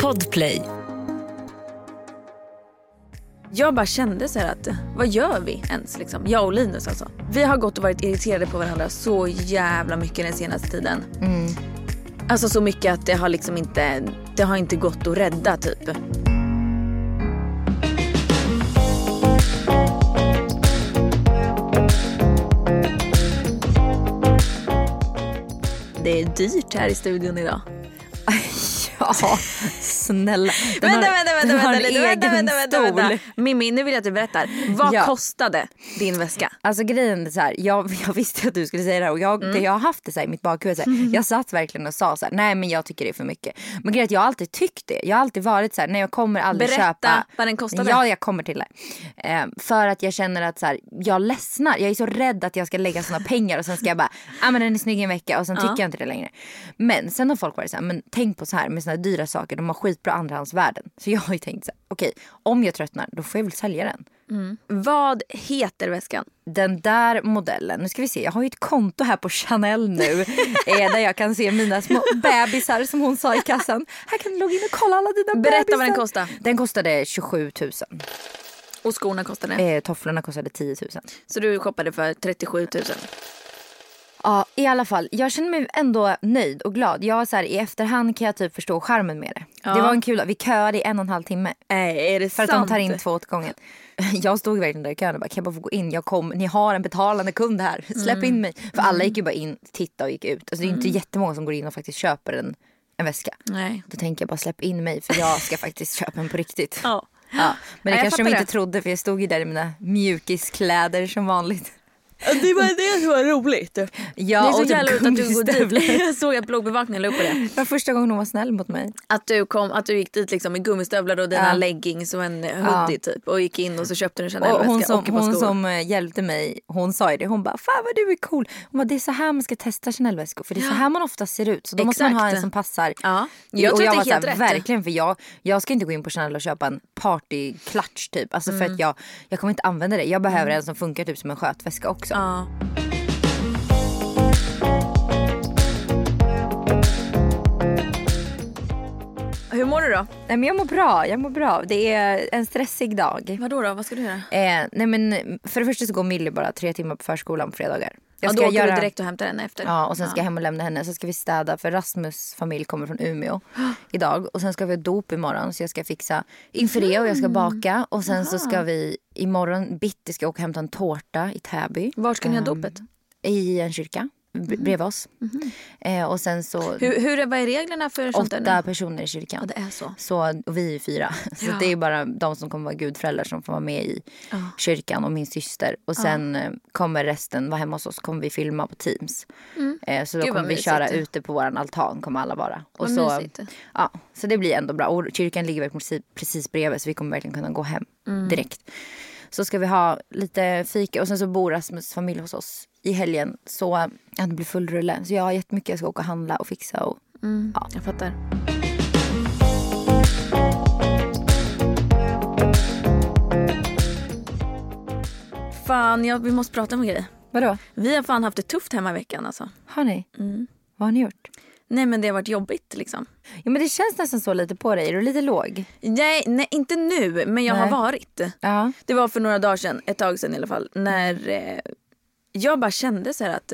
Podplay. Jag bara kände så här att vad gör vi ens liksom? Jag och Linus alltså. Vi har gått och varit irriterade på varandra så jävla mycket den senaste tiden. Alltså så mycket att det har liksom inte, det har inte gått att rädda typ. Det är dyrt här i studion idag. Ja, snälla. Den Vänta, har- vänta, vänta, vänta, lite, vänta, vänta, vänta, stol. vänta. Mimmi, nu vill jag att du berättar. Vad Ja. kostade din väska? Alltså grejen är så här, jag, jag visste att du skulle säga det här och jag, Mm. jag har haft det så här i mitt bakhuvud. Så här, jag satt verkligen och sa så här, nej men jag tycker det är för mycket. Men grejen är att jag har alltid tyckt det. Jag har alltid varit så här, nej jag kommer aldrig Berätta köpa. vad den kostade. Ja jag kommer till det. Eh, för att jag känner att så här, jag ledsnar. Jag är så rädd att jag ska lägga såna pengar och sen ska jag bara, ja ah, men den är snygg i en vecka och sen tycker jag inte det längre. Men sen har folk varit så här, men tänk på så här med såna dyra saker, de har skitbra andrahandsvärden. Så jag har ju tänkt så här, okej om jag tröttnar då får jag väl sälja den. Vad heter väskan? Den där modellen, nu ska vi se, jag har ju ett konto här på Chanel nu eh, där jag kan se mina små bebisar som hon sa i kassan. Här kan du logga in och kolla alla dina Berätta bebisar. vad den kostar. Den kostade 27 000. Och skorna kostade? Eh, tofflorna kostade 10 000. Så du shoppade för 37 000? Ja i alla fall, jag känner mig ändå nöjd och glad. Jag så här, I efterhand kan jag typ förstå charmen med det. Ja. Det var en kul Vi köade i en och en halv timme. Nej, är det För att sant? de tar in två åt gången. Jag stod verkligen där i kön och bara, kan jag bara få gå in? Jag kom, ni har en betalande kund här. Släpp Mm. in mig. För alla gick ju bara in, titta och gick ut. Alltså, det är inte jättemånga som går in och faktiskt köper en, en väska. Nej. Då tänker jag bara släpp in mig för jag ska faktiskt köpa en på riktigt. Ja. Ja, men det jag kanske de inte det. trodde för jag stod ju där i mina mjukiskläder som vanligt. Det var det som var roligt. Ja, det är så och typ jävla roligt att du går dit. Jag såg att bloggbevakningen la upp på det. Det var första gången hon var snäll mot mig. Att du, kom, att du gick dit liksom med gummistövlar och dina Ja. leggings och en hoodie typ. Och gick in och så köpte du en Och Chanel-väska hon och, som, ett par hon som eh, hjälpte mig, hon sa ju det. Hon bara, fan vad du är cool. Hon bara, det är så här man ska testa Chanel-väskor. För det är så här man ofta ser ut. Så då måste man ha Exakt. en som passar. Ja. Jag och tror jag att det är helt rätt. Verkligen, för jag, jag ska inte gå in på Chanel och köpa en partyklutch typ. Alltså Mm. för att jag, jag kommer inte använda det. Jag behöver en som funkar typ som en skötväska också. Ja. Mår du då? Nej men jag mår bra, jag mår bra. Det är en stressig dag. Vadå då? Vad ska du göra? Eh, nej men för det första så går Millie bara tre timmar på förskolan på fredagar. Jag Ja, ska då åker göra... du direkt och hämtar henne efter? Ja och sen ska jag hem och lämna henne. Så ska vi städa för Rasmus familj kommer från Umeå idag. Och sen ska vi ha dop imorgon så jag ska fixa inför det och jag ska baka. Och sen så ska vi imorgon bitti ska jag åka och hämta en tårta i Täby. Var ska ni ha Ehm, dopet? I en kyrka b- bredvid oss. Eh, och sen så Hur, hur är, vad är reglerna för sånt åtta personer i kyrkan. Ja, det är så. Så, och vi är fyra. Så Ja. det är bara de som kommer vara gudföräldrar som får vara med i Ja. kyrkan och min syster. Och sen eh, kommer resten vara hemma hos oss. kommer vi filma på Teams. Eh, så då Mm. Gud, kommer vi köra ute på våran altan kommer alla vara. Och Vad så, mysigt. ja, så det blir ändå bra. Och kyrkan ligger precis, precis bredvid så vi kommer verkligen kunna gå hem Mm. direkt. Så ska vi ha lite fika och sen så bor Rasmus familj hos oss i helgen. Så det blir full rulle. Så jag har jättemycket jag ska åka och handla och fixa. Och, ja. Jag fattar. Fan, jag, vi måste prata om en grej. Vadå? Vi har fan haft det tufft hemma i veckan alltså. Har ni? Mm. Vad har ni gjort? Nej men det har varit jobbigt liksom. Ja men det känns nästan så lite på dig. Är du lite låg? Nej, nej inte nu, men jag Nej. har varit. Ja. Det var för några dagar sedan, ett tag sedan i alla fall, när eh, jag bara kände så att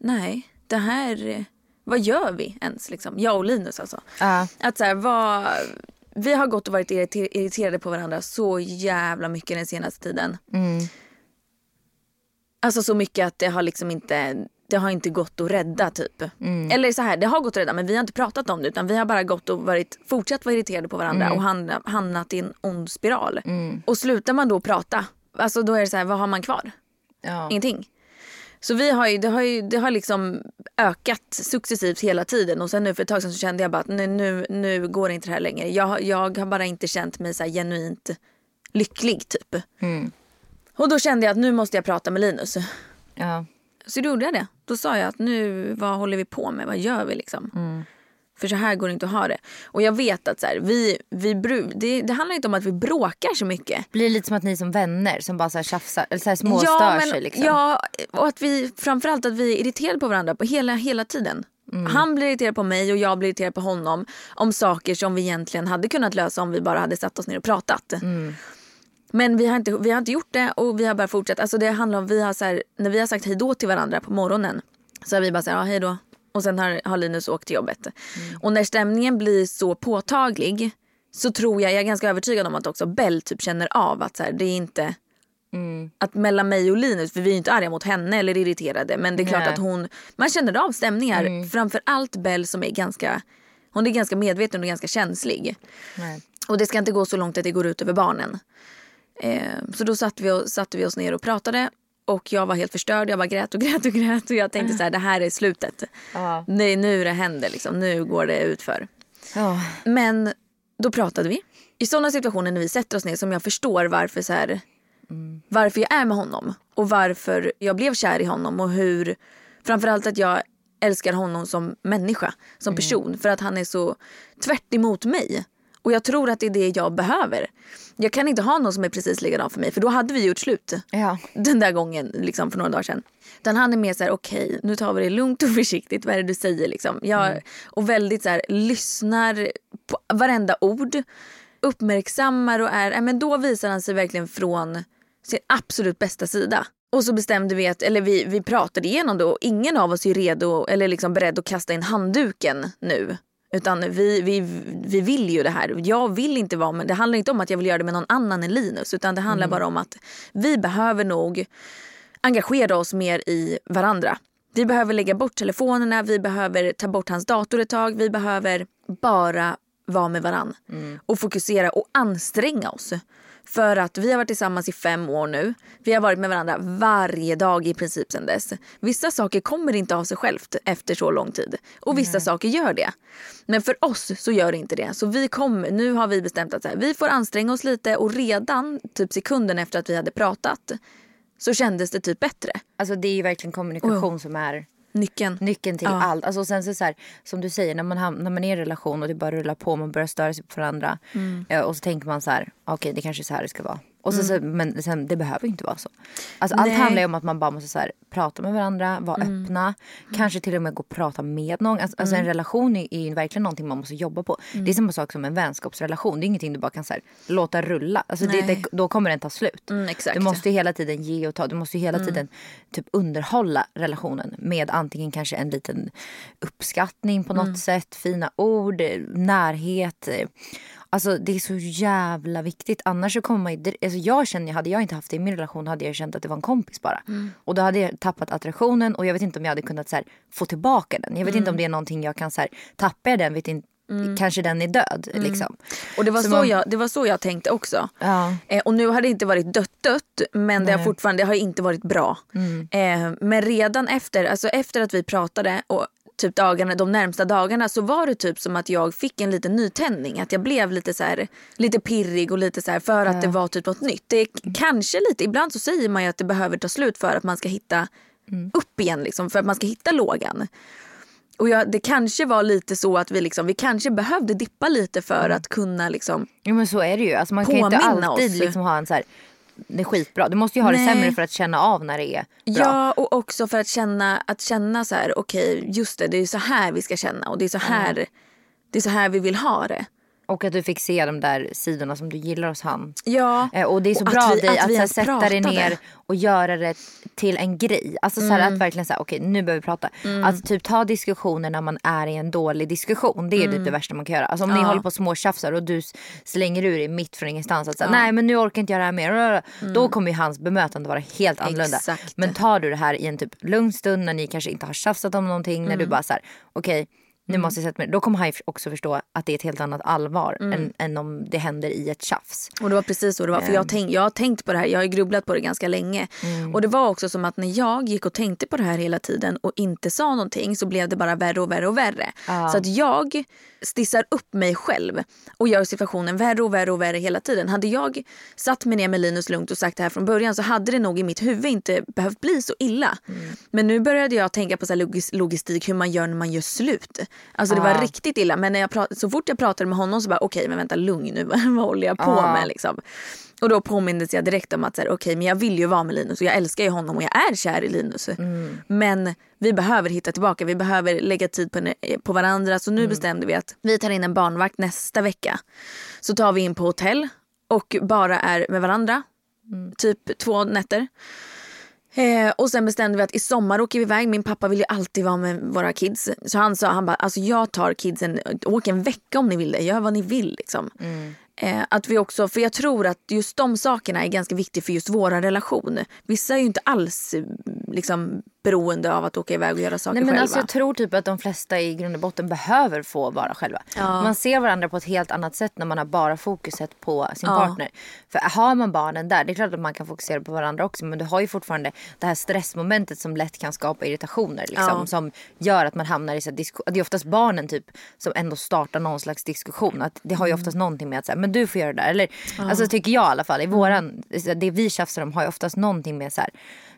nej, det här, vad gör vi ens liksom? Jag och Linus alltså. Ja. Att så här, vad, vi har gått och varit irriter- irriterade på varandra så jävla mycket den senaste tiden. Mm. Alltså så mycket att det har liksom inte, det har inte gått att rädda typ. Mm. Eller så här, det har gått att rädda men vi har inte pratat om det utan vi har bara gått och varit, fortsatt vara irriterade på varandra Mm. och hamna, hamnat i en ond spiral. Och slutar man då prata, alltså då är det så här, vad har man kvar? Ja. Ingenting. Så vi har ju, det har ju det har liksom ökat successivt hela tiden och sen nu för ett tag sedan så kände jag bara att nu, nu, nu går inte det här längre. Jag, jag har bara inte känt mig så genuint lycklig typ. Mm. Och då kände jag att nu måste jag prata med Linus. Ja. Så då gjorde jag det. Då sa jag att nu, vad håller vi på med? Vad gör vi liksom? För så här går det inte att ha det. Och jag vet att så här, vi, vi bru- det, det handlar inte om att vi bråkar så mycket. Blir det lite som att ni är som vänner som bara så här tjafsar eller så här småstör sig liksom? ja, och att vi framförallt att vi är irriterade på varandra på hela, hela tiden. Mm. Han blir irriterad på mig och jag blir irriterad på honom om saker som vi egentligen hade kunnat lösa om vi bara hade satt oss ner och pratat. Mm. Men vi har, inte, vi har inte gjort det och vi har bara fortsatt. Alltså det handlar om, vi har så här, när vi har sagt hej då till varandra på morgonen så har vi bara sagt ja, hej då. Och sen har, har Linus åkt till jobbet. Mm. Och när stämningen blir så påtaglig så tror jag, jag är ganska övertygad om att också Bell typ känner av att så här, det är inte Mm. Att mellan mig och Linus, för vi är inte arga mot henne eller irriterade men det är klart Nej. att hon, man känner av stämningar. Mm. Framförallt Bell som är ganska, hon är ganska medveten och ganska känslig. Nej. Och det ska inte gå så långt att det går ut över barnen. Eh, så då satte vi, och, satte vi oss ner och pratade och jag var helt förstörd. Jag bara grät och grät och grät och jag tänkte så här, det här är slutet. Ja. Det nu det händer liksom, nu går det utför. Ja. Men då pratade vi. I sådana situationer när vi sätter oss ner som jag förstår varför så här, mm. varför jag är med honom och varför jag blev kär i honom och hur framförallt att jag älskar honom som människa, som mm. person för att han är så tvärt emot mig. Och jag tror att det är det jag behöver. Jag kan inte ha någon som är precis likadan för mig för då hade vi gjort slut. Ja. Den där gången liksom för några dagar sedan. Utan han är mer så här: okej okay, nu tar vi det lugnt och försiktigt. Vad är det du säger liksom? Jag, mm. Och väldigt så här, lyssnar på varenda ord. Uppmärksammar och är, men då visar han sig verkligen från sin absolut bästa sida. Och så bestämde vi att, eller vi, vi pratade igenom det och ingen av oss är redo eller liksom beredd att kasta in handduken nu. Utan vi, vi, vi vill ju det här. Jag vill inte vara med, det handlar inte om att jag vill göra det med någon annan än Linus. Utan det handlar mm. bara om att vi behöver nog engagera oss mer i varandra. Vi behöver lägga bort telefonerna, vi behöver ta bort hans dator ett tag. Vi behöver bara vara med varandra. Mm. Och fokusera och anstränga oss. För att vi har varit tillsammans i fem år nu. Vi har varit med varandra varje dag i princip sedan dess. Vissa saker kommer inte av sig självt efter så lång tid. Och vissa mm. saker gör det. Men för oss så gör det inte det. Så vi kom, nu har vi bestämt att här, vi får anstränga oss lite och redan typ sekunden efter att vi hade pratat så kändes det typ bättre. Alltså det är verkligen kommunikation oh. som är Nyckeln. Nyckeln till ja. allt. Alltså, sen så, så här, som du säger, när man, när man är i en relation och det bara rullar på, man börjar störa sig på varandra. Mm. och så tänker man så här, okej okay, det kanske är så här det ska vara. Och så, mm. så, men sen, det behöver inte vara så. Alltså, allt handlar ju om att man bara måste så här, prata med varandra, vara mm. öppna. Kanske till och med gå och prata med någon. Alltså, alltså en mm. relation är, är verkligen någonting man måste jobba på. Det är mm. samma sak som en vänskapsrelation. Det är ingenting du bara kan så här, låta rulla. Alltså, det, det, då kommer den ta slut. Mm, du måste hela tiden ge och ta. Du måste hela tiden typ underhålla relationen med antingen kanske en liten uppskattning på något sätt, fina ord, närhet Alltså det är så jävla viktigt. Annars så kommer man ju, alltså jag känner, hade jag inte haft det i min relation hade jag känt att det var en kompis bara. Mm. Och då hade jag tappat attraktionen och jag vet inte om jag hade kunnat här, få tillbaka den. Jag vet mm. inte om det är någonting jag kan så här, tappar jag den vet inte Mm. Kanske den är död. Mm. Liksom. Och det var så, så man... jag, det var så jag tänkte också. Ja. Eh, och nu har det inte varit dött dött men det har fortfarande det har inte varit bra. Mm. Eh, men redan efter, alltså efter att vi pratade och typ dagarna, de närmsta dagarna så var det typ som att jag fick en liten nytändning. Att jag blev lite så här, lite pirrig och lite så här, för att det var typ något nytt. Det är kanske lite, ibland så säger man ju att det behöver ta slut för att man ska hitta mm. upp igen liksom, för att man ska hitta lågan. Och jag, det kanske var lite så att vi, liksom, vi kanske behövde dippa lite för mm. att kunna liksom, Jo men så är det ju. Alltså, man kan inte alltid liksom, ha en så här det är skitbra. Du måste ju ha Nej. det sämre för att känna av när det är bra. Ja och också för att känna, att känna så här okej okay, just det det är så här vi ska känna och det är så här, mm. det är så här vi vill ha det. Och att du fick se de där sidorna som du gillar hos han. Ja. Eh, och det är så och bra av dig att, att sätta dig ner och göra det till en grej. Alltså så mm. att verkligen säga okej okay, nu behöver vi prata. Mm. Att typ ta diskussioner när man är i en dålig diskussion. Det är mm. typ det värsta man kan göra. Alltså om ja. ni håller på och småtjafsar och du slänger ur dig mitt från ingenstans. Att säga, ja. nej men nu orkar inte jag det här mer. Mm. Då kommer ju hans bemötande vara helt annorlunda. Exakt. Men tar du det här i en typ lugn stund när ni kanske inte har tjafsat om någonting. När du mm. bara såhär okej okay, nu mm. måste jag sätta mig Då kommer han också förstå att det är ett helt annat allvar mm. än, än, om det händer i ett tjafs. Och det var precis så det var. För jag, ehm. tänk, jag har tänkt på det här, jag har grubblat på det ganska länge. Mm. Och det var också som att när jag gick och tänkte på det här hela tiden och inte sa någonting så blev det bara värre och värre och värre. Ah. Så att jag stissar upp mig själv och gör situationen värre och värre och värre hela tiden. Hade jag satt mig ner med Linus lugnt och sagt det här från början så hade det nog i mitt huvud inte behövt bli så illa. Mm. Men nu började jag tänka på så logistik, hur man gör när man gör slut. Alltså det var riktigt illa. Men när jag prat, så fort jag pratade med honom så bara okej okay, men vänta lugn nu, vad håller jag på med liksom. Och då påmindes jag direkt om att okej okay, men jag vill ju vara med Linus och jag älskar ju honom och jag är kär i Linus. Mm. Men vi behöver hitta tillbaka, vi behöver lägga tid på, på varandra. Så nu mm. bestämde vi att vi tar in en barnvakt nästa vecka. Så tar vi in på hotell och bara är med varandra. Mm. Typ två nätter. Eh, och sen bestämde vi att i sommar åker vi iväg. Min pappa vill ju alltid vara med våra kids. Så han sa, han bara, alltså jag tar kidsen, åk en vecka om ni vill det. Gör vad ni vill liksom. Mm. Eh, att vi också, för jag tror att just de sakerna är ganska viktiga för just våra relation. Vissa är ju inte alls liksom, beroende av att åka iväg och göra saker Nej, men själva. Alltså, jag tror typ att de flesta i grund och botten behöver få vara själva. Ja. Man ser varandra på ett helt annat sätt när man har bara fokuset på sin ja. partner. För har man barnen där, det är klart att man kan fokusera på varandra också men du har ju fortfarande det här stressmomentet som lätt kan skapa irritationer. Liksom, ja. Som gör att man hamnar i så diskussion. Det är oftast barnen typ som ändå startar någon slags diskussion. Att det har ju mm. oftast mm. någonting med att säga, men du får göra det där. Eller, Alltså tycker jag i alla fall. I våran, det vi tjafsar om har ju oftast någonting med så här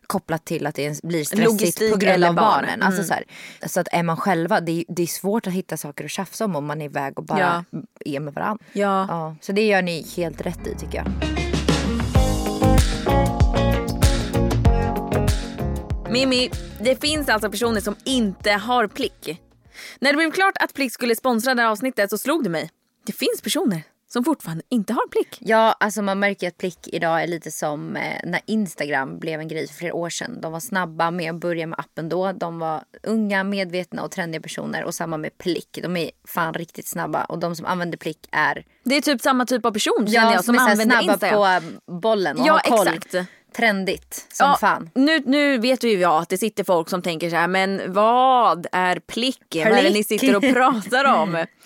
kopplat till att det blir stressigt Logistik på grund av barnen. Alltså mm. så, här, så att är man själva, det är, det är svårt att hitta saker att tjafsa om om man är iväg och bara ja. är med varandra. Ja. ja. Så det gör ni helt rätt i tycker jag. Mimmi, det finns alltså personer som inte har plick. När det blev klart att Plick skulle sponsra det här avsnittet så slog det mig. Det finns personer som fortfarande inte har Plick. Ja, alltså man märker att Plick idag är lite som eh, när Instagram blev en grej för flera år sedan. De var snabba med att börja med appen då. De var unga, medvetna och trendiga personer. Och samma med Plick. De är fan riktigt snabba. Och de som använder Plick är... Det är typ samma typ av person ja, känner jag som, som använder snabba Instagram. på bollen och ja, har koll. Exakt trendigt som ja, fan. Nu, nu vet ju jag att det sitter folk som tänker så här, men vad är plick? plick? Vad är det ni sitter och pratar om?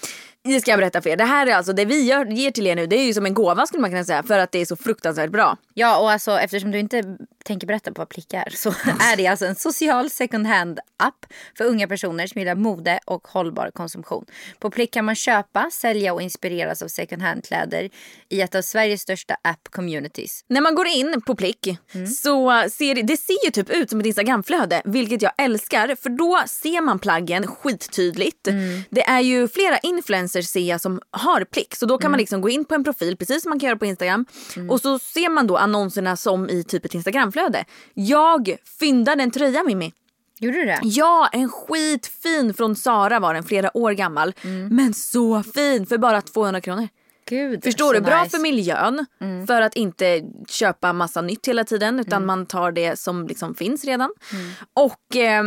Det ska jag berätta för er. Det här är alltså det vi gör, ger till er nu. Det är ju som en gåva skulle man kunna säga för att det är så fruktansvärt bra. Ja och alltså eftersom du inte tänker berätta på vad Plick är så är det alltså en social second hand app för unga personer som gillar mode och hållbar konsumtion. På Plick kan man köpa, sälja och inspireras av second hand kläder i ett av Sveriges största app communities. När man går in på Plick mm. så ser det, det ser ju typ ut som ett Instagramflöde vilket jag älskar för då ser man plaggen skittydligt. Mm. Det är ju flera influencers ser jag som har Plick så då kan mm. man liksom gå in på en profil precis som man kan göra på Instagram mm. och så ser man då annonserna som i typ ett Instagramflöde. Jag fyndade en tröja Mimmi. Gjorde du det? Ja, en skitfin från Sara var den, flera år gammal. Mm. Men så fin för bara 200 kronor. Gud, Förstår du? Bra nice. för miljön. Mm. För att inte köpa massa nytt hela tiden utan mm. man tar det som liksom finns redan. Mm. Och eh,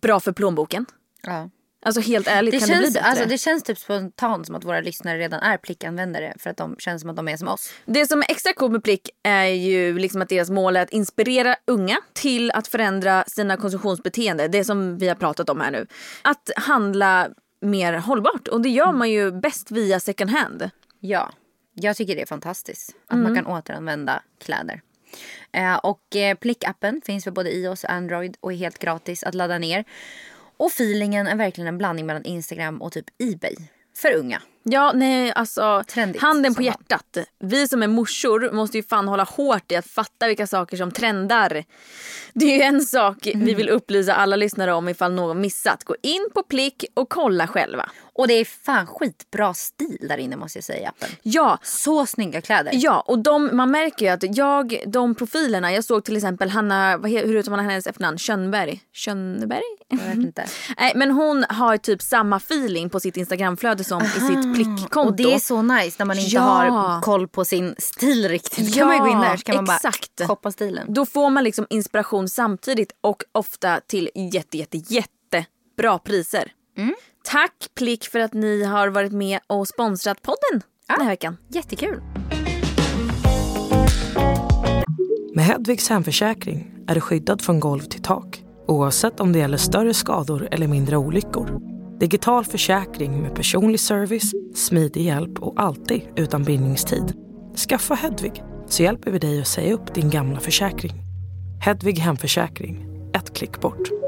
bra för plånboken. Ja. Alltså helt ärligt, det kan känns, det bli bättre? Alltså, det känns typ spontant som att våra lyssnare redan är plickanvändare för att de känns som att de är som oss. Det som är extra coolt med Plick är ju liksom att deras mål är att inspirera unga till att förändra sina konsumtionsbeteende. Det som vi har pratat om här nu. Att handla mer hållbart och det gör man ju bäst via second hand. Ja, jag tycker det är fantastiskt att mm. man kan återanvända kläder. Eh, och eh, Plick-appen finns för både iOS och Android och är helt gratis att ladda ner. Och feelingen är verkligen en blandning mellan Instagram och typ Ebay. För unga. Ja, nej alltså. Trendigt, handen på hjärtat. Vi som är morsor måste ju fan hålla hårt i att fatta vilka saker som trendar. Det är ju en sak mm. vi vill upplysa alla lyssnare om ifall någon missat. Gå in på Plick och kolla själva. Och det är fan skitbra stil där inne måste jag säga i appen. Ja. Så snygga kläder. Ja och de, man märker ju att jag, de profilerna, jag såg till exempel Hanna, vad, hur uttalar man hennes efternamn? Könberg? Könberg? Jag vet inte. Nej men hon har typ samma feeling på sitt instagramflöde som Aha. i sitt Plick-konto. Och det är så nice när man inte ja. har koll på sin stil riktigt. Ja, kan man gå in där så kan man exakt. bara shoppa stilen. Då får man liksom inspiration samtidigt och ofta till jätte jätte jättebra priser. Mm. Tack Plick för att ni har varit med och sponsrat podden ja, den här veckan. Jättekul. Med Hedvigs hemförsäkring är du skyddad från golv till tak oavsett om det gäller större skador eller mindre olyckor. Digital försäkring med personlig service, smidig hjälp och alltid utan bindningstid. Skaffa Hedvig så hjälper vi dig att säga upp din gamla försäkring. Hedvig Hemförsäkring, ett klick bort.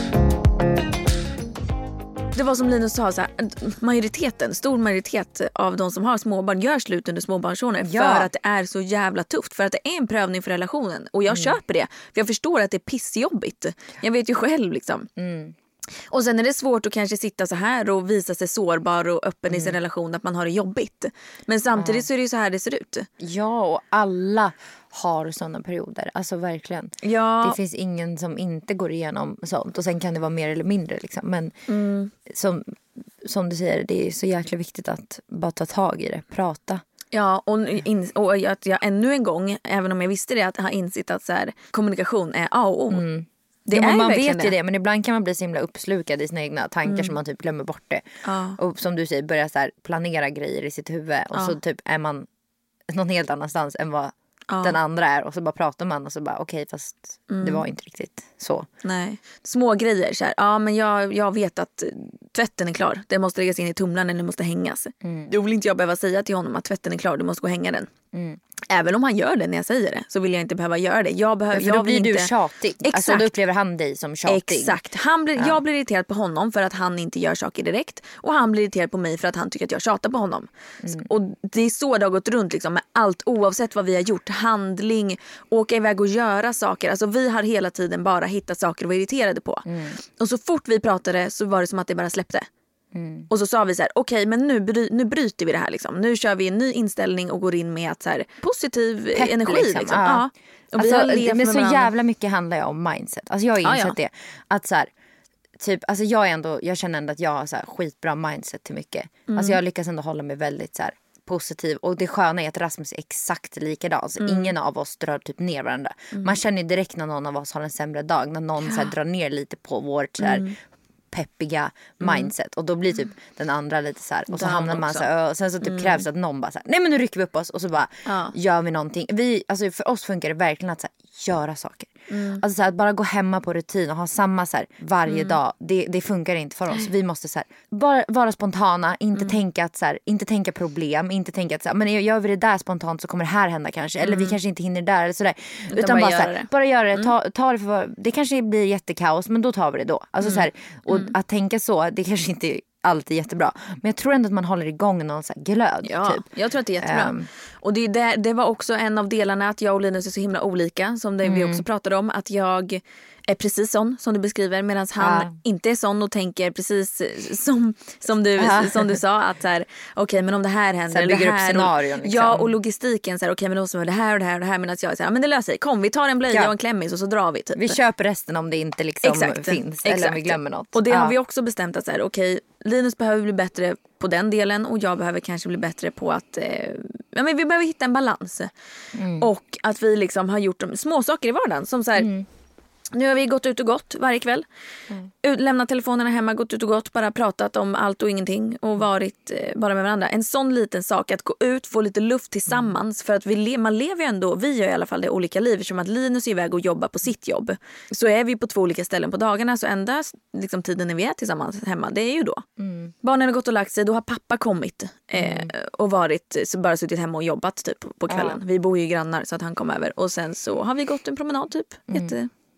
Det var som Linus sa, så här, majoriteten, stor majoritet av de som har småbarn gör slut under småbarnsåren Ja. för att det är så jävla tufft. För att det är en prövning för relationen. Och jag köper det. För jag förstår att det är pissjobbigt. Jag vet ju själv liksom. Och sen är det svårt att kanske sitta så här och visa sig sårbar och öppen i sin relation att man har det jobbigt. Men samtidigt så är det ju så här det ser ut. Ja, och alla har såna perioder. Alltså verkligen. Ja. Det finns ingen som inte går igenom sånt. Och sen kan det vara mer eller mindre. Liksom. Men som, som du säger, det är så jäkla viktigt att bara ta tag i det. Prata. Ja, och, in, och att jag ännu en gång, även om jag visste det, att har insett att så här, kommunikation är A och O. Det ja, men är man vet ju det. men ibland kan man bli så himla uppslukad i sina egna tankar så man typ glömmer bort det. Ja. Och som du säger, börja så planera grejer i sitt huvud och så typ är man någon helt annanstans än vad den andra är och så bara pratar man och så bara okej fast det var inte riktigt så. Nej. Små grejer. Så här, ja, men jag, jag vet att tvätten är klar. Den måste läggas in i tumlaren eller måste hängas. Då vill inte jag behöva säga till honom att tvätten är klar, du måste gå och hänga den. Även om han gör det när jag säger det så vill jag inte behöva göra det. Jag behöver, För jag då blir vill du inte... tjatig. Exakt. Alltså då upplever han dig som tjatig. Exakt. Han blir, Jag blir irriterad på honom för att han inte gör saker direkt. Och han blir irriterad på mig för att han tycker att jag tjatar på honom. S- Och Det är så det har gått runt liksom, med allt oavsett vad vi har gjort. Handling, åka iväg och göra saker. Alltså, vi har hela tiden bara hittat saker att vara irriterade på. Och så fort vi pratade så var det som att det bara släppte. Och så sa vi så här, okej men nu, bry, nu bryter vi det här liksom. Nu kör vi en ny inställning och går in med att så här, positiv Pepp, energi. liksom. Liksom. Ja. Ja. Alltså, men så varandra. jävla mycket handlar ju om mindset. Alltså jag har Ja, insett ja. det. Att så här, typ, alltså jag, är ändå, jag känner ändå att jag har så här skitbra mindset till mycket. Mm. Alltså jag lyckas ändå hålla mig väldigt så här positiv. Och det sköna är att Rasmus är exakt likadan. Så Mm. ingen av oss drar typ ner varandra. Man känner direkt när någon av oss har en sämre dag. När någon så här, drar ner lite på vårt så här, Mm. Peppiga mindset. Och då blir typ den andra lite så här. Och så Down hamnar man också. Mm. så här, och sen så typ krävs det att någon bara så här, nej men nu rycker vi upp oss och så bara Ja. gör vi någonting. Vi, alltså för oss funkar det verkligen att så här, göra saker. Mm. Alltså så här, att bara gå hemma på rutin och ha samma så här, varje Mm. dag. Det, det funkar inte för oss. Vi måste så här, bara vara spontana, inte, Mm. tänka att, så här, inte tänka problem, inte tänka att så här, men gör vi det där spontant så kommer det här hända kanske. Eller vi kanske inte hinner där eller sådär. Utan, Mm. bara bara, så göra här, det. Mm. bara göra det. Ta, ta det för vad- det kanske blir jättekaos men då tar vi det då. Alltså, så här, och Mm. att tänka så, det kanske inte alltid är jättebra. Men jag tror ändå att man håller igång någon så glöd. Ja, typ. jag tror att det är jättebra. Ehm. och det, där, det var också en av delarna att jag och Linus är så himla olika. Som det Mm. vi också pratade om. Att jag är precis sån som du beskriver. Medan han Ja. inte är sån och tänker precis som, som, du, Ja. som du sa. Att så här, okej men om det här händer. Så här eller det bygger upp här, scenarion, och, liksom. Ja och logistiken. Så här, okej men då måste det här och det här och det här. Medan jag är så här, men det löser sig. Kom vi tar en blöja Ja. och en klämmis och så drar vi. Typ. Vi köper resten om det inte liksom Exakt. finns. Eller om vi glömmer något. Och det har vi också bestämt att så här, okej, Linus behöver bli bättre på den delen och jag behöver kanske bli bättre på att eh, ja, men vi behöver hitta en balans. Mm. Och att vi liksom har gjort små saker i vardagen. Som så här, Mm. Nu har vi gått ut och gått varje kväll. Ut, lämnat telefonerna hemma, gått ut och gått, bara pratat om allt och ingenting och varit eh, bara med varandra. En sån liten sak, att gå ut, få lite luft tillsammans. För att vi man lever ju ändå, vi gör i alla fall det olika liv. Eftersom att Linus är iväg och jobbar på sitt jobb. Så är vi på två olika ställen på dagarna. Så enda liksom, tiden när vi är tillsammans hemma, det är ju då. Barnen har gått och lagt sig, då har pappa kommit. Eh, och varit, så bara suttit hemma och jobbat typ på kvällen. Vi bor ju grannar så att han kom över. Och sen så har vi gått en promenad typ.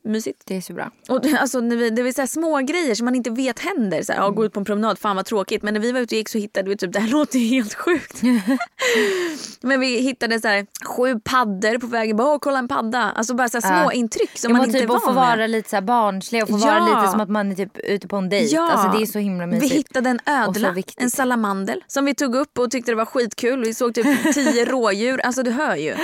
Jättemysigt. Det är så bra. Och alltså, när vi, det är så små grejer som man inte vet händer. Så här, ja, gå ut på en promenad, fan vad tråkigt. Men när vi var ute och gick så hittade vi typ, det här låter ju helt sjukt. Men vi hittade så här, sju paddor på vägen. Bara, kolla en padda. Alltså bara så här, små Ja. intryck som Ja, man men inte typ är att få van med. vara lite så här barnslig och få Ja. vara lite som att man är typ ute på en dejt. Ja. Alltså det är så himla Vi mysigt. hittade en ödla, en salamandel som vi tog upp och tyckte det var skitkul. Vi såg typ tio rådjur. Alltså du hör ju.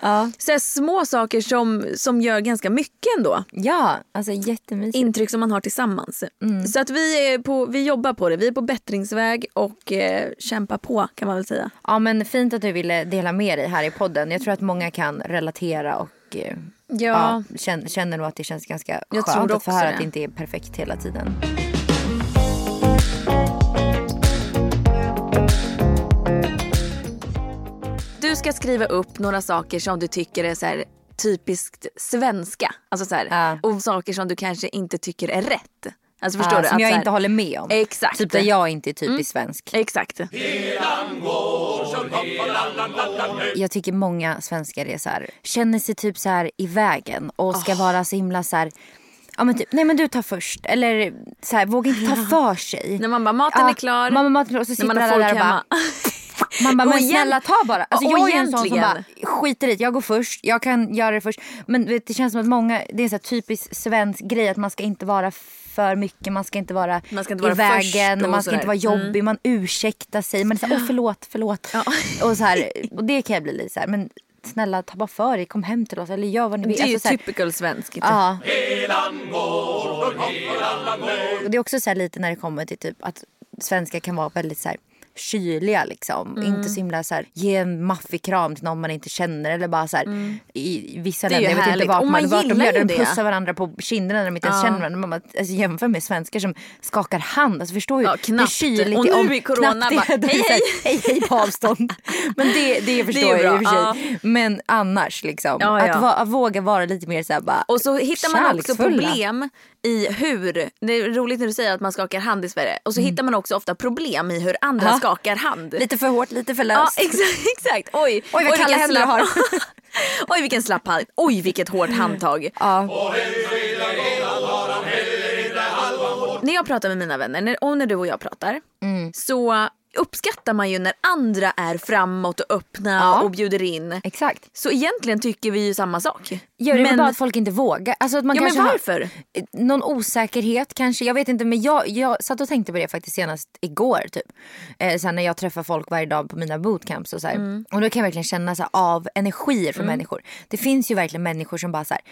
Ja. Så här, små saker som, som gör ganska mycket ändå. Ja, alltså jättemysigt. intryck som man har tillsammans. Mm. Så att vi, är på, vi jobbar på det. Vi är på bättringsväg och eh, kämpar på kan man väl säga. Ja men fint att du ville dela med dig här i podden. Jag tror att många kan relatera och eh, ja. känner, känner nog att det känns ganska Jag tror skönt att få höra det. att det inte är perfekt hela tiden. Du ska skriva upp några saker som du tycker är så här typiskt svenska. Alltså så här, Ja. Och saker som du kanske inte tycker är rätt. Alltså förstår Ja, du? som Att jag här- inte håller med om. Exakt. Typ där jag inte är typiskt svensk. Exakt. Jag tycker många svenskar är så här, känner sig typ så här i vägen och ska vara så himla så här Ja men typ, nej men du tar först. Eller så här, våga inte ta för sig. När man bara, maten är klar. Man, maten är klar och så sitter man alla där och bara Man bara, men snälla ta bara. Alltså, och jag är en sån som bara skiter i det. Jag går först, jag kan göra det först. Men vet, det känns som att många, det är en så här typisk svensk grej att man ska inte vara för mycket, man ska inte vara Man ska inte i vara först vägen, man ska inte vara jobbig, man ursäktar sig. Man är såhär, åh förlåt, förlåt. Och, så här, och det kan jag bli lite så här, men snälla ta bara för dig, kom hem till oss eller gör vad ni vill. Det är ju Alltså, typical svenskt. Ja. Och det är också så här lite när det kommer till typ att svenskar kan vara väldigt så här kyliga liksom. Mm. Inte så himla så här, ge en maffig kram till någon man inte känner eller bara så här, i vissa Mm. Det är ju länder, jag vet inte vart, man, man vart de gör det, de det. pussar varandra på kinderna när de inte ens känner varandra. Man alltså, jämför med svenskar som skakar hand, alltså förstår ju. Ja, knappt. Det är kyligt Och i nu om- i corona knappt bara, det, hej, det så här, hej hej på avstånd. Men det, det förstår ju jag i och bra, för sig. Men annars liksom, Ja, ja. Att, va, att våga vara lite mer så här bara Och så hittar man också problem i hur, det är roligt när du säger att man skakar hand i Sverige. Och så hittar man också ofta problem i hur andra Ja. Skakar hand. Lite för hårt, lite för Ja löst. exakt, exakt. Oj, Oj, vad kalla vilken händer jag slapp- Oj vilken slapp hand. Oj vilket hårt handtag. Ja. När jag pratar med mina vänner när, och när du och jag pratar Mm. så uppskattar man ju när andra är framåt och öppna Ja. och bjuder in. Exakt. Så egentligen tycker vi ju samma sak. Gör det men, bara att folk inte vågar. Alltså att man ja men kanske varför? har någon osäkerhet kanske. Jag vet inte men jag, jag satt och tänkte på det faktiskt senast igår typ. Eh, sen när jag träffar folk varje dag på mina bootcamps och så. Mm. Och då kan jag verkligen känna så här, av energier från människor. Det finns ju verkligen människor som bara så här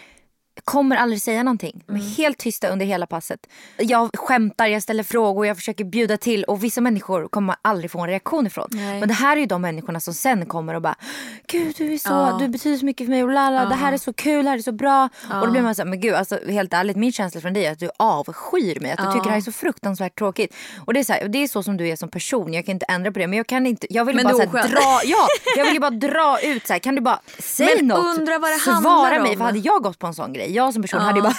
kommer aldrig säga någonting. De är Mm. helt tysta under hela passet. Jag skämtar, jag ställer frågor, jag försöker bjuda till och vissa människor kommer aldrig få en reaktion ifrån. Nej. Men det här är ju de människorna som sen kommer och bara Gud du är så, Ja. du betyder så mycket för mig och lala, det här är så kul, det här är så bra. Och då blir man så här, men gud alltså helt ärligt min känsla från dig är att du avskyr mig. Att du tycker det här är så fruktansvärt tråkigt. Och det är så, här, det är så som du är som person, jag kan inte ändra på det. Men jag kan inte, jag vill Men bara så här, dra, ja, jag vill bara dra ut så kan du bara säga Men något? undra vad det Svara mig, om. för hade jag gått på en sån grej, jag som person hade ju bara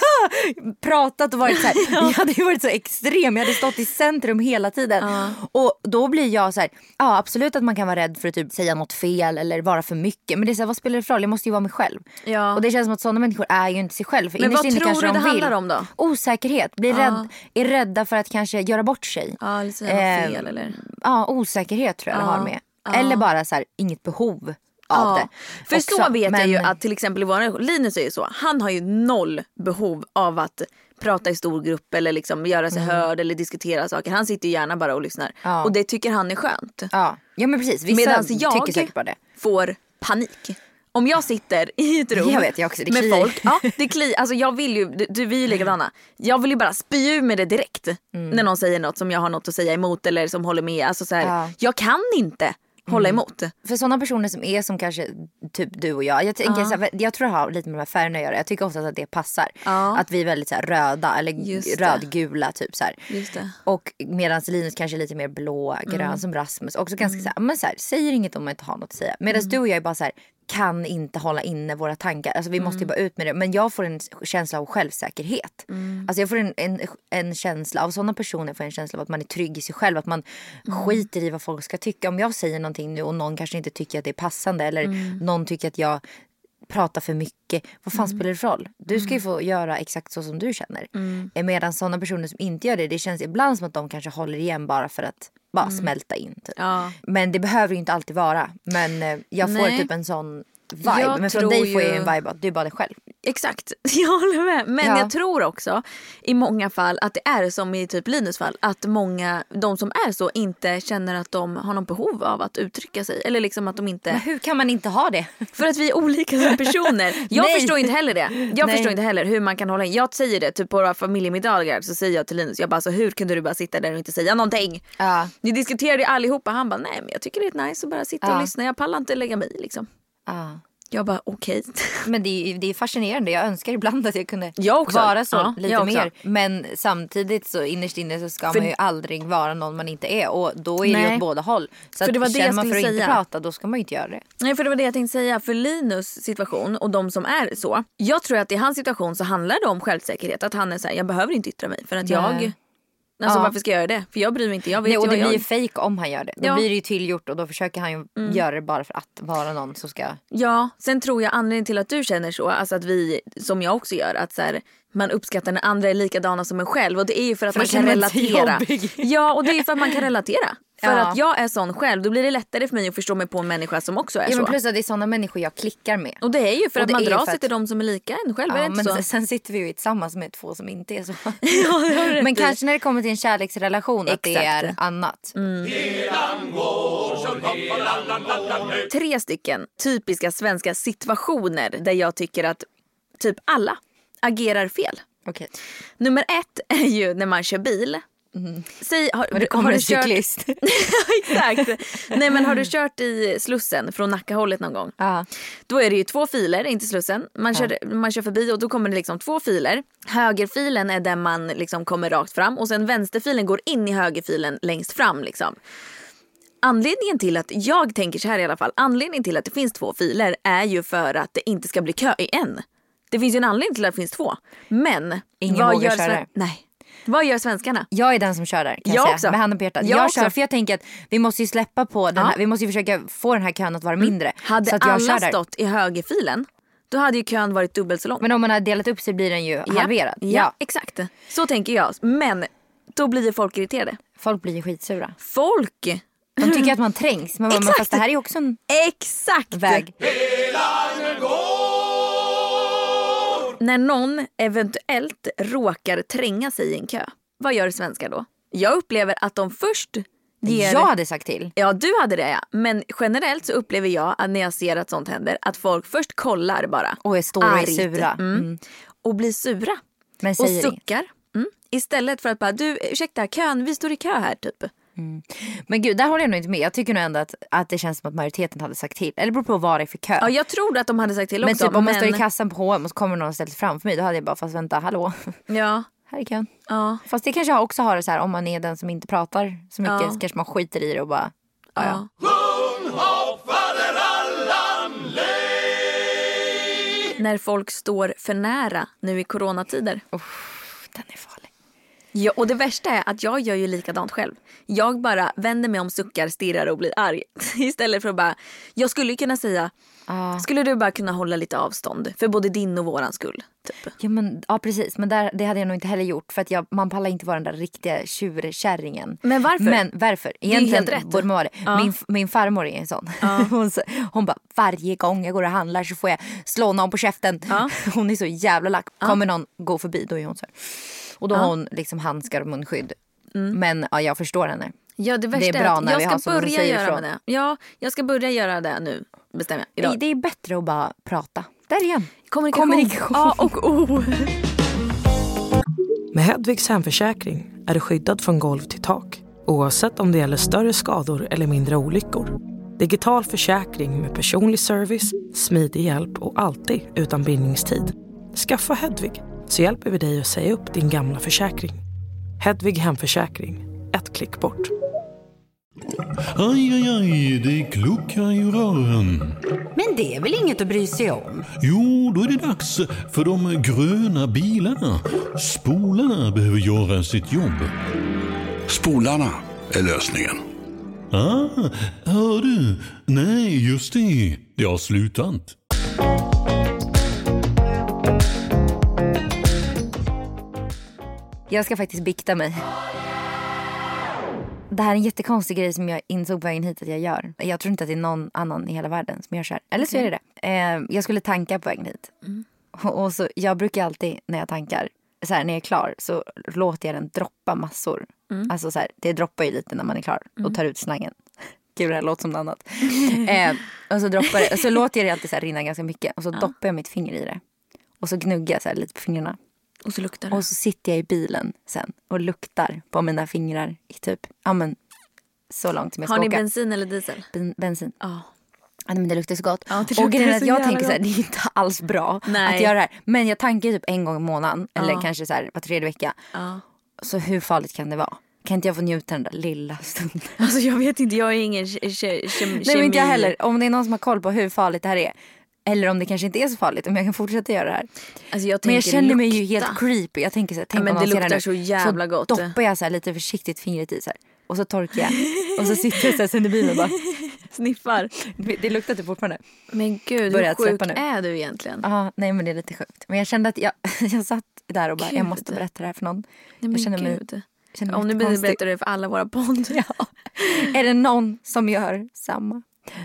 pratat och varit så här, jag hade ju varit så extrem, jag hade stått i centrum hela tiden. Och då blir jag så här, ja absolut att man kan vara rädd för att typ säga något fel eller vara för mycket. Men det är så här, vad spelar det för roll? Jag måste ju vara mig själv. Ja. Och det känns som att sådana människor är ju inte sig själv. För Men vad tror du de det handlar om då? Osäkerhet, blir rädd, är rädda för att kanske göra bort sig. Ja, lite sådär Eh, fel eller? Ja, osäkerhet tror jag det Ja, har med. Eller bara så här, inget behov av det. För också. så vet Men- jag ju att till exempel i vår Linus är ju så. Han har ju noll behov av att prata i stor grupp eller liksom göra sig hörd eller diskutera saker. Han sitter ju gärna bara och lyssnar. Mm. Ja. Och det tycker han är skönt. Ja, ja men precis. Vissa Medan jag tycker säkert bara det. får panik. Om jag sitter i ett rum Jag vet, jag också. Med kliar. folk. Ja, det kliar. Alltså jag vill ju, du, vi är ju likadana. Jag vill ju bara spy ur med det direkt. Mm. När någon säger något som jag har något att säga emot eller som håller med. Alltså så här, Ja. Mm. Jag kan inte hålla emot. För sådana personer som är som kanske typ du och jag. Jag, tänker, så här, jag tror det har lite med de här färgerna att göra. Jag tycker ofta att det passar. Ja. Att vi är väldigt så här, röda eller rödgula typ så. Och medan Linus kanske är lite mer blå, grön Mm. som Rasmus. Också ganska så här, men så här, säger inget om man inte har något att säga. Medan Mm. du och jag är bara så här, kan inte hålla inne våra tankar. Alltså vi måste Mm. bara ut med det. Men jag får en känsla av självsäkerhet. Mm. Alltså jag får en, en, en känsla av sådana personer får en känsla av att man är trygg i sig själv. Att man Mm. skiter i vad folk ska tycka. Om jag säger någonting nu och någon kanske inte tycker att det är passande. Eller Mm. någon tycker att jag pratar för mycket. Vad fan spelar det för roll? Du ska ju få göra exakt så som du känner. Mm. Medan sådana personer som inte gör det, det känns ibland som att de kanske håller igen bara för att bara smälta in. Typ. Ja. Men det behöver ju inte alltid vara. Men eh, jag får Nej. typ en sån vibe. Jag Men från dig får jag ju- ju en vibe att du är bara dig själv. Exakt, jag håller med. Men Ja. jag tror också i många fall att det är som i typ Linus fall. Att många, de som är så, inte känner att de har någon behov av att uttrycka sig. Eller liksom att de Men inte... hur kan man inte ha det? För att vi är olika som personer. Jag förstår inte heller det. Jag Nej. förstår inte heller hur man kan hålla in. Jag säger det typ på våra familjemiddagar så säger jag till Linus, jag bara så hur kunde du bara sitta där och inte säga någonting? Ja. Ni diskuterade allihopa, han bara nej men jag tycker det är nice att bara sitta och Ja. lyssna. Jag pallar inte lägga mig liksom. Ja. Jag bara okej. Men det är, det är fascinerande. Jag önskar ibland att jag kunde Jag vara så Ja, lite jag mer. Men samtidigt så innerst inne så ska För- man ju aldrig vara någon man inte är. Och då är det ju Nej. åt båda håll. Så För att det var det känner jag man för att inte säga. prata då ska man ju inte göra det. Nej för det var det jag tänkte säga. För Linus situation och de som är så. Jag tror att i hans situation så handlar det om självsäkerhet. Att han är så här, jag behöver inte yttra mig för att jag Nej. Alltså Ja. varför ska jag göra det? För jag bryr mig inte. Jag vet Nej, och ju det vad blir ju jag... fejk om han gör det. Då Ja. blir det ju tillgjort och då försöker han ju göra det bara för att vara någon som ska... Ja, sen tror jag anledningen till att du känner så, alltså att vi, som jag också gör, att så här, man uppskattar när andra är likadana som en själv och det är ju för att För man kan relatera. Ja, och det är ju för att man kan relatera. För Ja. att jag är sån själv, då blir det lättare för mig att förstå mig på en människa som också är Ja, men så. plus att det är sådana människor jag klickar med. Och det är ju för Och att man drar sig att- till de som är lika en själv. Ja, men så? sen- sitter vi ju tillsammans med två som inte är så. Ja, men kanske när det kommer till en kärleksrelation att det Exakt. är annat. tre stycken typiska svenska situationer där jag tycker att typ alla agerar fel. Okej. Nummer ett är ju när man kör bil. Säg, har, det kommer har en du kört... cyklist. Exakt. Nej men har du kört i Slussen från Nackahållet någon gång? Ja. Då är det ju två filer, inte Slussen. Man kör, man kör förbi och då kommer det liksom två filer. Högerfilen är den man liksom kommer rakt fram och sen vänsterfilen går in i högerfilen längst fram. Liksom. Anledningen till att, jag tänker så här i alla fall, anledningen till att det finns två filer är ju för att det inte ska bli kö i en. Det finns ju en anledning till att det finns två. Men Ingen vad vågar gör, köra. Nej. Vad gör svenskarna? Jag är den som kör där kan jag, Jag säga. också. Med handen på hjärtat. Jag Jag, också. kör för jag tänker att vi måste ju släppa på den Ja. Mm. här. Vi måste ju försöka få den här kön att vara mindre. Hade så att jag alla kör där. stått i högerfilen, då hade ju kön varit dubbelt så lång. Men om man har delat upp sig blir den ju Ja, halverad. Ja, Ja. exakt. Så tänker jag. Men då blir ju folk irriterade. Folk blir ju skitsura. Folk! De tycker att man trängs. Men, fast det här är ju också en Exakt! väg. När någon eventuellt råkar tränga sig i en kö, vad gör svenskar då? Jag upplever att de först ger... Jag hade sagt till. Ja, du hade det ja. Men generellt så upplever jag att när jag ser att sånt händer att folk först kollar bara. Och är stora och sura. Mm. Mm. Och blir sura. Men Och säger inget. suckar. Mm. Istället för att bara, du ursäkta kön, vi står i kö här typ. Men gud, där håller jag nog inte med. Jag tycker nog ändå att, att det känns som att majoriteten hade sagt till. Eller det beror på vad det är för kö. Ja, jag tror att de hade sagt till men också. typ om man står i kassan på H&M och så kommer någon och ställer framför mig. Då hade jag bara, fast vänta, hallå. Ja, Här är kön. ja, Fast det kanske jag också har det så här om man är den som inte pratar så mycket. Ja. Så kanske man skiter i det och bara, ja ja. När folk står för nära nu i coronatider. Den är farlig. Ja, och det värsta är att jag gör ju likadant själv. Jag bara vänder mig om, suckar, stirrar och blir arg. Istället för att bara, jag skulle ju kunna säga, Ja. skulle du bara kunna hålla lite avstånd för både din och våran skull? Typ. Ja, men, ja precis, men där, det hade jag nog inte heller gjort för att jag, man pallar inte vara den där riktiga tjurkärringen. Men varför? Men varför? Egentligen helt rätt. borde man vara det. Min, min farmor är en sån. hon, så- hon bara varje gång jag går och handlar så får jag slå någon på käften. Hon är så jävla lack. Kommer någon gå förbi då är hon så här. Och då Ja. Mm. har hon liksom handskar och munskydd. Men ja, jag förstår henne. Ja, det värsta Det är bra att när jag vi ska har som börja göra ifrån. med det. Ja, jag ska börja göra det nu, bestämmer jag. Det, Idag. det är bättre att bara prata. Där igen. Kommunikation. Kommunikation. A och O. Med Hedvigs hemförsäkring är du skyddad från golv till tak oavsett om det gäller större skador eller mindre olyckor. Digital försäkring med personlig service, smidig hjälp och alltid utan bindningstid. Skaffa Hedvig så hjälper vi dig att säga upp din gamla försäkring. Hedvig hemförsäkring, ett klick bort. Aj, aj, aj, det kluckar i rören. Men det är väl inget att bry sig om? Jo, då är det dags för de gröna bilarna. Spolarna behöver göra sitt jobb. Spolarna är lösningen. Ah, hör du? Nej, just det. Det har slutat. Jag ska faktiskt bikta mig. Det här är en jättekonstig grej som jag insåg på vägen hit att jag gör. Jag tror inte att det är någon annan i hela världen som gör så här. Eller så är det det. Eh, jag skulle tanka på vägen hit. Och, och så, jag brukar alltid när jag tankar, så här, när jag är klar så låter jag den droppa massor. Alltså så här, det droppar ju lite när man är klar och tar ut slangen. Gud det här låter som något annat. eh, och så droppar det, och så låter jag det alltid så här rinna ganska mycket. Och så doppar jag mitt finger i det. Och så gnuggar jag så här lite på fingrarna. Och så luktar det. Och så sitter jag i bilen sen och luktar på mina fingrar i typ, ja men så långt som jag ska Har ni åka. bensin eller diesel? Ben, bensin. Ja, men det luktar så gott. Ja, och grejen att jag tänker så här, det är inte alls bra Nej. att göra det här. Men jag tankar typ en gång i månaden eller Ja. kanske så här var tredje vecka. Ja. Så hur farligt kan det vara? Kan inte jag få njuta den där lilla stunden? Alltså jag vet inte, jag är ingen ke- ke- kem- Nej men inte jag kemi- heller. Om det är någon som har koll på hur farligt det här är. Eller om det kanske inte är så farligt om jag kan fortsätta göra det här. Alltså jag Men jag känner mig ju helt creepy. Jag tänker så här, tänk Ja, men om någon det luktar så jävla så gott. doppar jag så här lite försiktigt fingret i så här. Och så torkar jag. Och så sitter jag så här sen i bilen och bara. Sniffar. Det luktar typ fortfarande. Men gud, Börjar hur sjuk är du egentligen? Ja, nej men det är lite sjukt. Men jag kände att jag, jag satt där och bara, jag Gud. måste berätta det här för någon. Nej, jag känner mig, gud. känner mig Om konstig. berättar du det för alla våra podd. Ja. Är det någon som gör samma?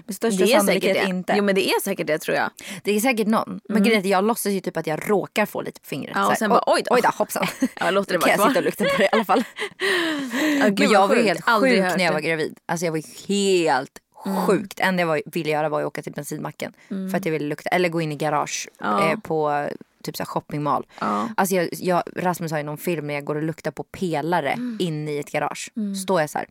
Med största Det är säkert det. inte. Jo men det är säkert det tror jag. Det är säkert någon. Men grejen är att jag låtsas ju typ att jag råkar få lite på fingret. Ja, och sen bara, oj då. Oj då, hoppsan. Ja, låter det Då kan vara jag sitta och lukta på det i alla fall. Ja, gud, Men vad jag var ju helt Aldrig sjuk när jag var gravid. Alltså jag var ju helt sjukt. Det enda jag var, ville göra var att åka till bensinmacken. För att jag ville lukta. Eller gå in i garage Ja. eh, på typ så shoppingmall. Ja. Alltså jag, jag, Rasmus har ju någon film när jag går och luktar på pelare Mm. inne i ett garage. Står jag så här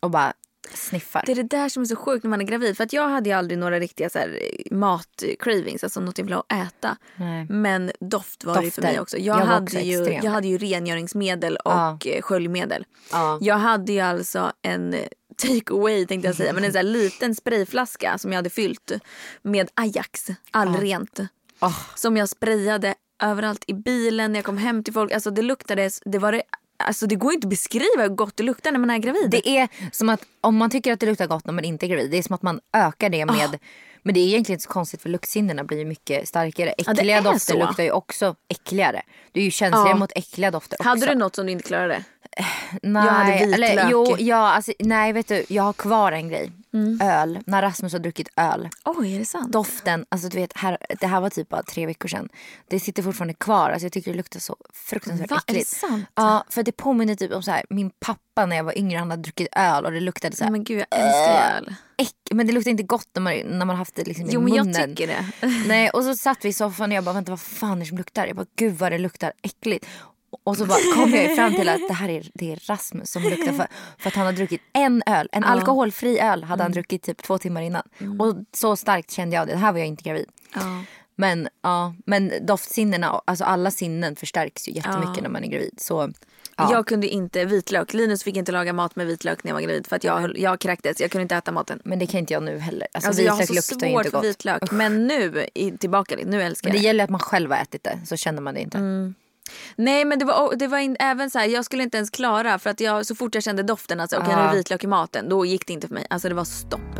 och bara sniffar. Det är det där som är så sjukt när man är gravid. För att jag hade ju aldrig några riktiga så här, mat-cravings, alltså något jag ville ha att äta. Nej. Men doft var det ju för Dofter. mig också. Jag, Jag hade, ju, extrem. jag hade ju rengöringsmedel och Ja. ja. sköljmedel. Ja. Jag hade ju alltså en take away tänkte jag säga, men en här liten sprayflaska som jag hade fyllt med Ajax, allrent. Ah. Som jag sprayade överallt i bilen när jag kom hem till folk. Alltså det luktade, det var det, alltså det går inte att beskriva hur gott det luktar när man är gravid. Det är som att om man tycker att det luktar gott när man inte är gravid. Det är som att man ökar det med. Ah. Men det är egentligen inte så konstigt för luktsinnena blir mycket starkare. Äckliga är dofter så. luktar ju också äckligare. Du är ju känsligare Ja. mot äckliga dofter också. Hade du något som du inte klarade? Nej, Jag hade eller, jo, ja, alltså, nej vet du, jag har kvar en grej. Mm. Öl. När Rasmus har druckit öl. Oj, är det sant? Doften, alltså du vet, här, det här var typ bara tre veckor sedan. Det sitter fortfarande kvar. Alltså, jag tycker det luktar så fruktansvärt Va? Är det äckligt. sant? Ja, för det påminner typ om så här, min pappa när jag var yngre. Han hade druckit öl och det luktade så här, Men gud, jag älskar öl. äck, men det luktar inte gott när man, när man haft det liksom Jo, i men munnen. jag tycker det. Nej, och så satt vi i soffan och jag bara vänta vad fan är det som luktar? Jag bara gud vad det luktar äckligt. Och så bara kom jag fram till att det här är, det är Rasmus som luktar för, för att han har druckit en öl. En alkoholfri öl hade Mm. han druckit typ två timmar innan. Och så starkt kände jag det. Det här var jag inte gravid. Ja. Men, ja, men doftsinnena, alltså alla sinnen förstärks ju jättemycket Ja. när man är gravid. Så, ja. Jag kunde inte vitlök. Linus fick inte laga mat med vitlök när jag var gravid för att jag, jag kräktes. Jag kunde inte äta maten. Men det kan inte jag nu heller. Alltså, Alltså jag har vitlök så luktar svårt inte för gott. vitlök. Men nu, tillbaka dit, nu älskar jag det det. gäller att man själv har ätit det så känner man det inte. Mm. Nej men det var, det var in, även så här, jag skulle inte ens klara för att jag, så fort jag kände doften, alltså okej nu är Ja. det vitlök i maten, då gick det inte för mig. Alltså det var stopp.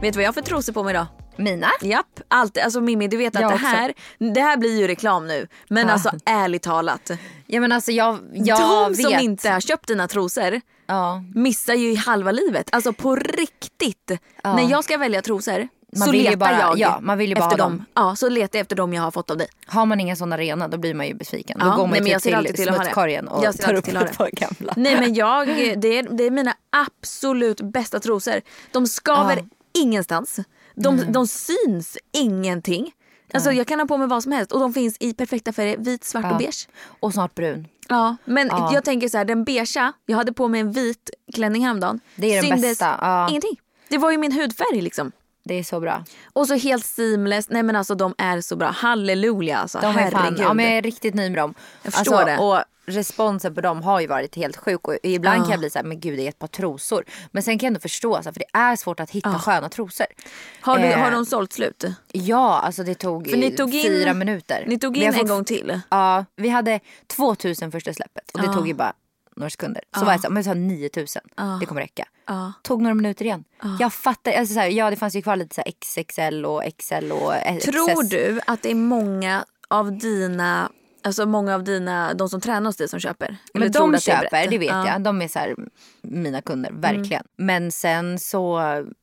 Vet du vad jag har för trosor på mig idag? Mina? Japp, allt. Alltså Mimmi du vet att Jag det också. här, det här blir ju reklam nu. Men Ja. alltså ärligt talat. Ja men alltså jag, jag de vet. som inte har köpt dina trosor Ja. missar ju halva livet. Alltså på riktigt. Ja. När jag ska välja trosor Man så vill letar bara- jag ja, man vill ju bara efter dem. dem. Ja, så letar jag efter dem jag har fått av dig. Har man inga sådana rena då blir man ju besviken. Ja, då går man nej, ju till till smutskorgen och Jag tar upp ett par gamla. Nej men jag, det är, det är mina absolut bästa trosor. De skaver Ja. ingenstans. De, de syns ingenting. Alltså jag kan ha på mig vad som helst och de finns i perfekta färger, vit, svart Ja. och beige. Och snart brun. Ja, men Ja. jag tänker så här, den beigea, jag hade på mig en vit klänning häromdagen. Det är den bästa, ja. Ingenting. Det var ju min hudfärg liksom. Det är så bra. Och så helt seamless. Nej men alltså de är så bra. Halleluja alltså. De är fan, ja, men jag är riktigt nöjd med dem. Jag förstår alltså, det. Och responsen på dem har ju varit helt sjuk. Och ibland Ja. kan jag bli så här, men gud det är ett par trosor. Men sen kan jag ändå förstå, så här, för det är svårt att hitta sköna trosor. har, du, Eh, har de sålt slut? Ja, alltså det tog, För ni tog in- fyra minuter. Ni tog in en gång till. Ja, vi hade 2000 första släppet och det Ja. tog ju bara några sekunder. Så var jag så här, men sa 9000, det kommer räcka. Tog några minuter igen. Jag fattar, alltså så här, ja det fanns ju kvar lite så XXL och XL och XS. Tror du att det är många av dina, alltså många av dina, de som tränar hos dig som köper? Men de det köper, brett? det vet Ja. jag. De är så här, mina kunder, verkligen. Men sen så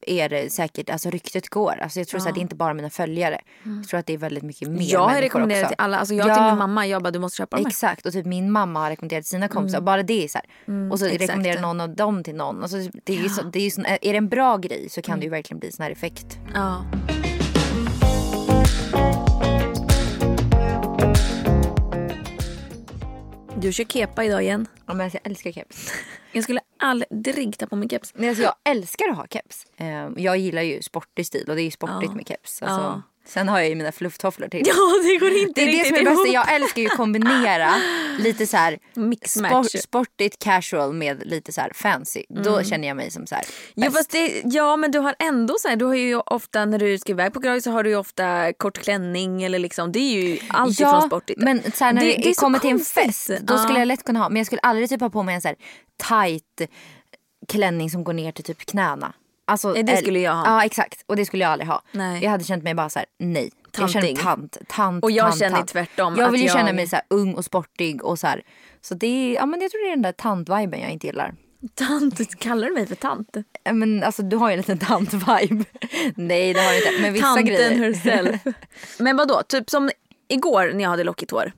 är det säkert, alltså ryktet går. Alltså jag tror så att det är inte bara mina följare. Jag tror att det är väldigt mycket mer Jag har rekommenderat också. till alla, alltså jag Ja. till min mamma, jag bara du måste köpa dem här. Exakt och typ min mamma har rekommenderat sina kompisar. Bara det är så här. och så exakt. rekommenderar någon av dem till någon. Alltså det är, ju så, det är, ju sån, är det en bra grej så kan det ju verkligen bli sån här effekt. Ja. Du kör kepa idag igen. Ja, men alltså, jag älskar keps. Jag skulle aldrig ta på mig keps. Nej, alltså, jag älskar att ha keps. Eh, jag gillar ju sportig stil och det är ju sportigt Ja. med keps. Alltså, Ja. Sen har jag ju mina flufftofflor till. Ja det går inte Det är det som är det. Jag älskar ju att kombinera lite så här Mix-match. sport, sportigt casual med lite så här fancy. Då känner jag mig som så här Ja, det, ja men du har ändå så här, du har ju ofta när du ska iväg på grogg så har du ju ofta kort klänning eller liksom det är ju allt ifrån sportigt. men så här, när det, så kommer till en fest då Ja. skulle jag lätt kunna ha, men jag skulle aldrig typ ha på mig en så här tight klänning som går ner till typ knäna. Alltså, Nej, det skulle jag ha. Ja exakt och det skulle jag aldrig ha. Nej. Jag hade känt mig bara så här: nej. Jag känner tant, tant, Och jag tant, känner tant. tvärtom, Jag vill ju jag- känna mig så här ung och sportig och så här. Så det är, ja men jag tror det är den där tant-viben jag inte gillar. Tant, kallar du mig för tant? Men alltså du har ju en liten tant-vibe. Nej det har du inte. Men vissa Tanten grejer. herself. men vad då? typ som igår när jag hade lockigt hår.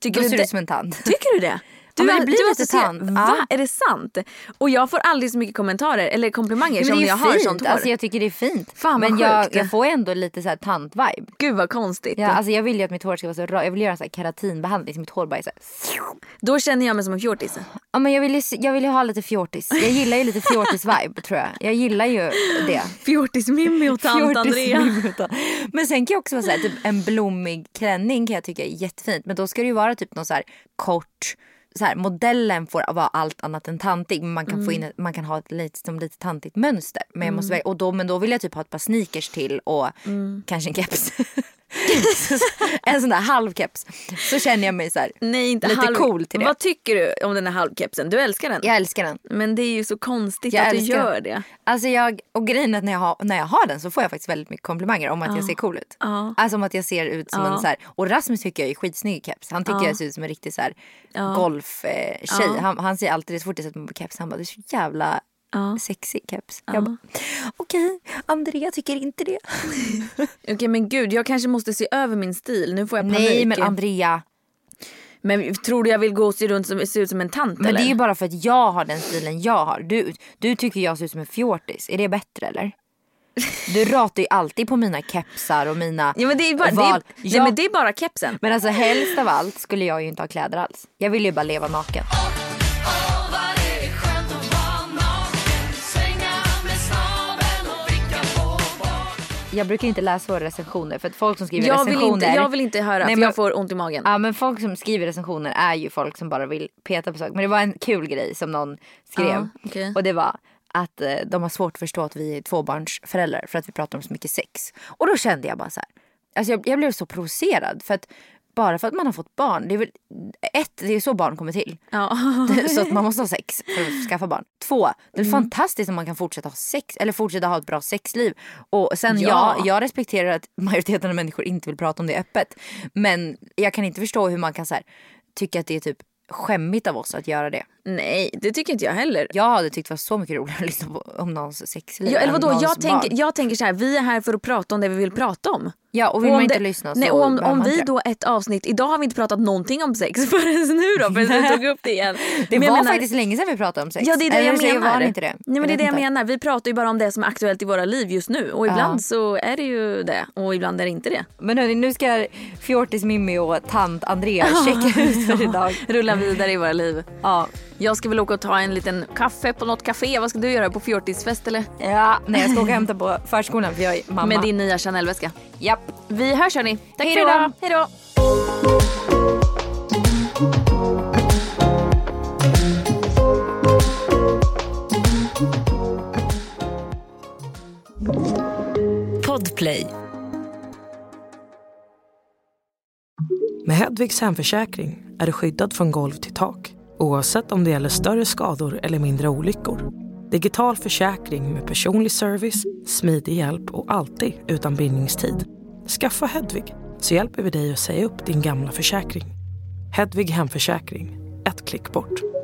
Tycker Då du ser du ut som en tant. Tycker du det? Du, men det har- blir du lite alltså ser- tant. Va? Ja. Är det sant? Och jag får aldrig så mycket kommentarer eller komplimanger Men som det är jag har sånt hår. Alltså, jag tycker det är fint. Fan, men jag, jag får ändå lite så här tant-vibe. Gud vad konstigt. Ja, alltså jag vill ju att mitt hår ska vara så rakt. Jag vill göra en sån här keratinbehandling så mitt hår bara är så här. Då känner jag mig som en fjortis. Ja, men jag vill, ju, jag vill ju ha lite fjortis. Jag gillar ju lite fjortis-vibe tror jag. Jag gillar ju det. Fjortis-Mimmi och tant Fjortis Andrea. Men sen kan jag också vara så här, typ en blommig klänning kan jag tycka är jättefint. Men då ska det ju vara typ någon så här kort, så här, modellen får vara allt annat än tantig. Men man kan, få in man kan ha ett lite, som lite tantigt mönster. Men, jag måste, välja- och då, men då vill jag typ ha ett par sneakers till och kanske en keps. en sån där halvkeps. Så känner jag mig så här. Nej inte Lite halv... cool till det. Vad tycker du om den här halvkepsen? Du älskar den? Jag älskar den. Men det är ju så konstigt Jag att du gör den. det. Alltså jag, och grejen är att när jag, har, när jag har den så får jag faktiskt väldigt mycket komplimanger om att jag ser cool ut. Ja. Alltså om att jag ser ut som Ja. en så här, och Rasmus tycker jag är skitsnygg i keps. Han tycker jag ser ut som en riktig så här golftjej. Eh, han, han säger alltid det så fort jag sätter mig på keps, han bara det är så jävla sexig keps. Jag bara okej, Andrea tycker inte det. Okej men gud jag kanske måste se över min stil. Nu får jag panik. Nej men Andrea, Men tror du jag vill gå och se, runt som, se ut som en tant men eller? det är ju bara för att jag har den stilen jag har. Du, du tycker jag ser ut som en fjortis, är det bättre eller? Du ratar ju alltid på mina kepsar och mina Ja men det är bara, det val. är, nej, Jag- men det är bara kepsen. Men alltså helst av allt skulle jag ju inte ha kläder alls. Jag vill ju bara leva naken. Jag brukar inte läsa våra recensioner för att folk som skriver Jag vill, recensioner. inte, jag vill inte höra Nej, för men- jag får ont i magen. Ja men folk som skriver recensioner är ju folk som bara vill peta på saker. Men det var en kul grej som någon skrev. Ja, okej. Och det var att eh, de har svårt att förstå att vi är tvåbarnsföräldrar för att vi pratar om så mycket sex. Och då kände jag bara så här. Alltså jag, jag blev så provocerad för att bara för att man har fått barn, det är väl ett, det är så barn kommer till. Ja. Så att man måste ha sex för att skaffa barn. Två, det är Mm. fantastiskt om man kan fortsätta ha sex eller fortsätta ha ett bra sexliv. Och sen Ja. ja, jag respekterar att majoriteten av människor inte vill prata om det öppet. Men jag kan inte förstå hur man kan så här, tycka att det är typ skämmigt av oss att göra det. Nej det tycker inte jag heller. Jag hade tyckt det var så mycket roligare att lyssna på om någons sexliv Ja, eller vadå, jag tänker, jag tänker så här, vi är här för att prata om det vi vill prata om. Ja och vill Och man inte det- lyssna så Nej, och om, om vi då ett avsnitt, idag har vi inte pratat någonting om sex förrän nu då för att du tog upp det igen. Det Men var menar- faktiskt länge sedan vi pratade om sex. Ja det är det Eller jag menar. Var inte det? Nej men det är det jag menar. Vi pratar ju bara om det som är aktuellt i våra liv just nu. Och ibland så är det ju det och ibland är det inte det. Men hörni, nu ska Fjortis Mimmi och tant Andrea checka ut för idag. Rulla vidare i våra liv. Ja. Jag ska väl åka och ta en liten kaffe på något café. Vad ska du göra på fjortisfest eller? Ja, nej jag ska åka och hämta på förskolan för jag är mamma. Med din nya Chanel-väska. Japp. Vi hörs hörni. Tack Hej för idag. Hej då. Podplay. Med Hedvigs hemförsäkring är du skyddad från golv till tak oavsett om det gäller större skador eller mindre olyckor. Digital försäkring med personlig service, smidig hjälp och alltid utan bindningstid. Skaffa Hedvig så hjälper vi dig att säga upp din gamla försäkring. Hedvig hemförsäkring, ett klick bort.